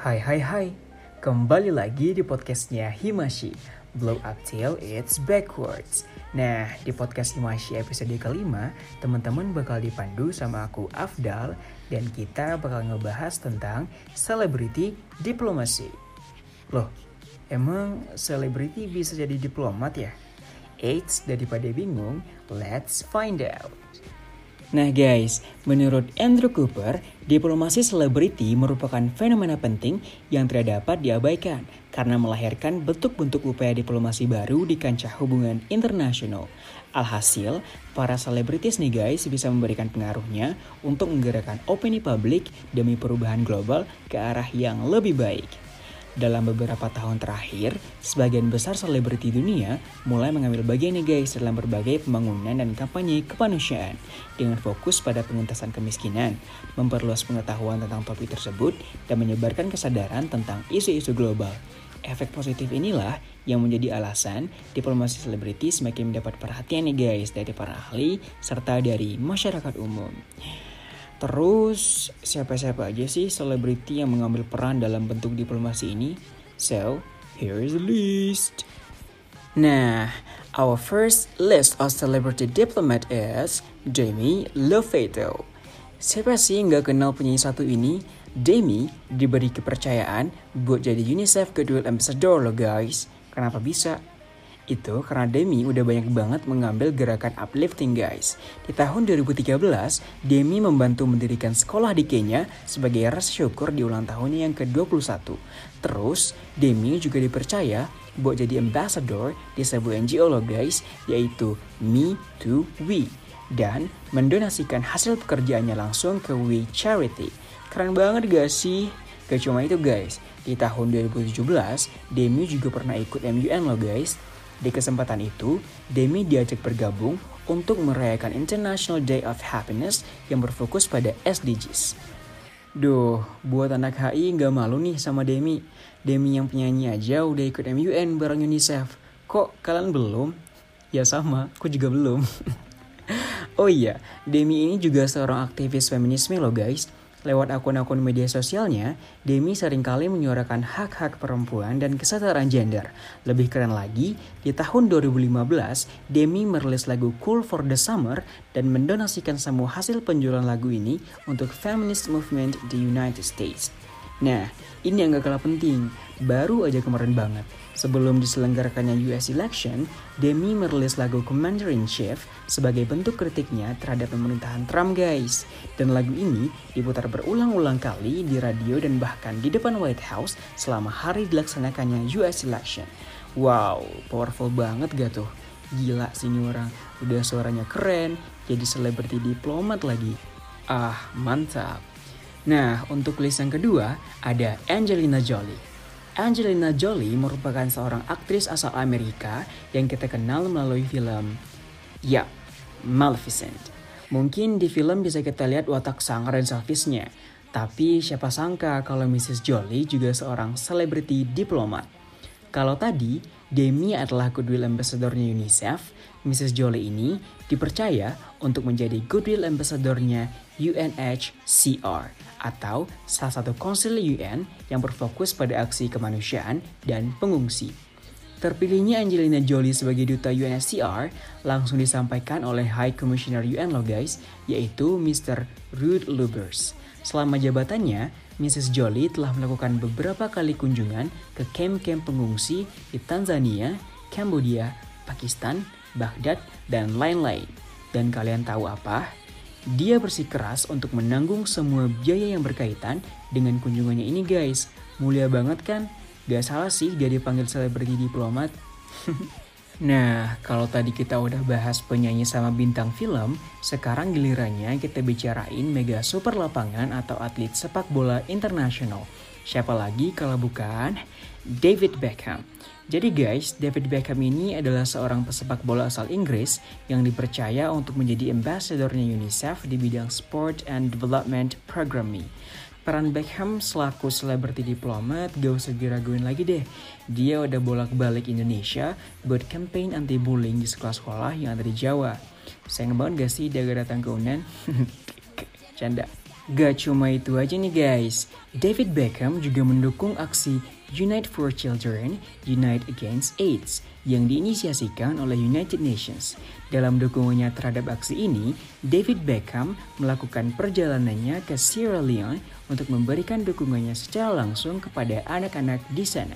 Hai hai hai, kembali lagi di podcastnya Himashi. Blow up till it's backwards. Nah, di podcast Himashi episode kelima Teman-teman bakal dipandu sama aku Afdal Dan kita bakal ngebahas tentang Celebrity Diplomacy Loh, emang selebriti bisa jadi diplomat ya? Eits, daripada bingung, let's find out Nah guys, menurut Andrew Cooper, diplomasi selebriti merupakan fenomena penting yang tidak dapat diabaikan karena melahirkan bentuk-bentuk upaya diplomasi baru di kancah hubungan internasional. Alhasil, para selebritis nih guys bisa memberikan pengaruhnya untuk menggerakkan opini publik demi perubahan global ke arah yang lebih baik. Dalam beberapa tahun terakhir, sebagian besar selebriti dunia mulai mengambil bagian nih guys dalam berbagai pembangunan dan kampanye kemanusiaan dengan fokus pada pengentasan kemiskinan, memperluas pengetahuan tentang topik tersebut, dan menyebarkan kesadaran tentang isu-isu global. Efek positif inilah yang menjadi alasan diplomasi selebriti semakin mendapat perhatian nih guys dari para ahli serta dari masyarakat umum. Terus siapa-siapa aja sih selebriti yang mengambil peran dalam bentuk diplomasi ini? So, here is the list. Nah, our first list of celebrity diplomat is Demi Lovato. Siapa sih yang gak kenal penyanyi satu ini? Demi diberi kepercayaan buat jadi UNICEF Goodwill Ambassador loh guys. Kenapa bisa? Itu karena Demi udah banyak banget mengambil gerakan uplifting guys. Di tahun 2013, Demi membantu mendirikan sekolah di Kenya sebagai rasa syukur di ulang tahunnya yang ke-21. Terus, Demi juga dipercaya buat jadi ambassador di sebuah NGO loh guys, yaitu Me to We. Dan mendonasikan hasil pekerjaannya langsung ke We Charity. Keren banget gak sih? Gak cuma itu guys, di tahun 2017, Demi juga pernah ikut MUN loh guys. Di kesempatan itu, Demi diajak bergabung untuk merayakan International Day of Happiness yang berfokus pada SDGs. Duh, buat anak HI nggak malu nih sama Demi. Demi yang penyanyi aja udah ikut MUN bareng UNICEF. Kok kalian belum? Ya sama, aku juga belum. oh iya, Demi ini juga seorang aktivis feminisme loh guys. Lewat akun-akun media sosialnya, Demi sering kali menyuarakan hak-hak perempuan dan kesetaraan gender. Lebih keren lagi, di tahun 2015, Demi merilis lagu Cool for the Summer dan mendonasikan semua hasil penjualan lagu ini untuk feminist movement di United States. Nah, ini yang gak kalah penting. Baru aja kemarin banget, sebelum diselenggarakannya US election, Demi merilis lagu Commander in Chief sebagai bentuk kritiknya terhadap pemerintahan Trump guys. Dan lagu ini diputar berulang-ulang kali di radio dan bahkan di depan White House selama hari dilaksanakannya US election. Wow, powerful banget gak tuh? Gila sih ini orang, udah suaranya keren, jadi selebriti diplomat lagi. Ah, mantap. Nah, untuk list yang kedua ada Angelina Jolie. Angelina Jolie merupakan seorang aktris asal Amerika yang kita kenal melalui film Ya, Maleficent. Mungkin di film bisa kita lihat watak sangar dan selfishnya, tapi siapa sangka kalau Mrs. Jolie juga seorang selebriti diplomat. Kalau tadi, Demi adalah Goodwill Ambassador-nya UNICEF, Mrs. Jolie ini dipercaya untuk menjadi Goodwill Ambassador-nya UNHCR atau salah satu konsil UN yang berfokus pada aksi kemanusiaan dan pengungsi. Terpilihnya Angelina Jolie sebagai duta UNHCR langsung disampaikan oleh High Commissioner UN loh guys, yaitu Mr. Ruud Lubbers. Selama jabatannya, Mrs. Jolie telah melakukan beberapa kali kunjungan ke kamp-kamp pengungsi di Tanzania, Kambodia, Pakistan, Baghdad, dan lain-lain. Dan kalian tahu apa? Dia bersikeras untuk menanggung semua biaya yang berkaitan dengan kunjungannya ini guys. Mulia banget kan? Gak salah sih dia dipanggil selebriti diplomat. nah, kalau tadi kita udah bahas penyanyi sama bintang film, sekarang gilirannya kita bicarain mega super lapangan atau atlet sepak bola internasional. Siapa lagi kalau bukan David Beckham. Jadi guys, David Beckham ini adalah seorang pesepak bola asal Inggris yang dipercaya untuk menjadi ambassadornya UNICEF di bidang Sport and Development Programming. Peran Beckham selaku selebriti diplomat gak usah diraguin lagi deh. Dia udah bolak-balik Indonesia buat campaign anti-bullying di sekolah-sekolah yang ada di Jawa. Sayang banget gak sih dia gak datang ke UNAN? Canda. Gak cuma itu aja nih guys, David Beckham juga mendukung aksi Unite for Children, Unite Against AIDS yang diinisiasikan oleh United Nations. Dalam dukungannya terhadap aksi ini, David Beckham melakukan perjalanannya ke Sierra Leone untuk memberikan dukungannya secara langsung kepada anak-anak di sana.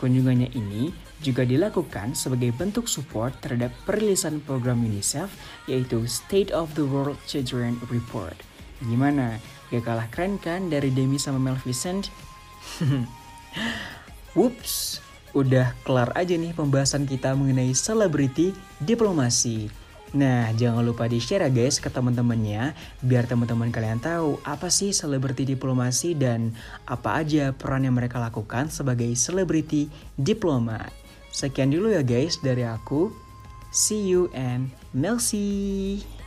Kunjungannya ini juga dilakukan sebagai bentuk support terhadap perilisan program UNICEF yaitu State of the World Children Report. Gimana? Gak kalah keren kan dari Demi sama Maleficent? Whoops, udah kelar aja nih pembahasan kita mengenai selebriti diplomasi. Nah, jangan lupa di-share ya guys ke teman-temannya biar teman-teman kalian tahu apa sih selebriti diplomasi dan apa aja peran yang mereka lakukan sebagai selebriti diplomat. Sekian dulu ya guys dari aku. See you and Melcy.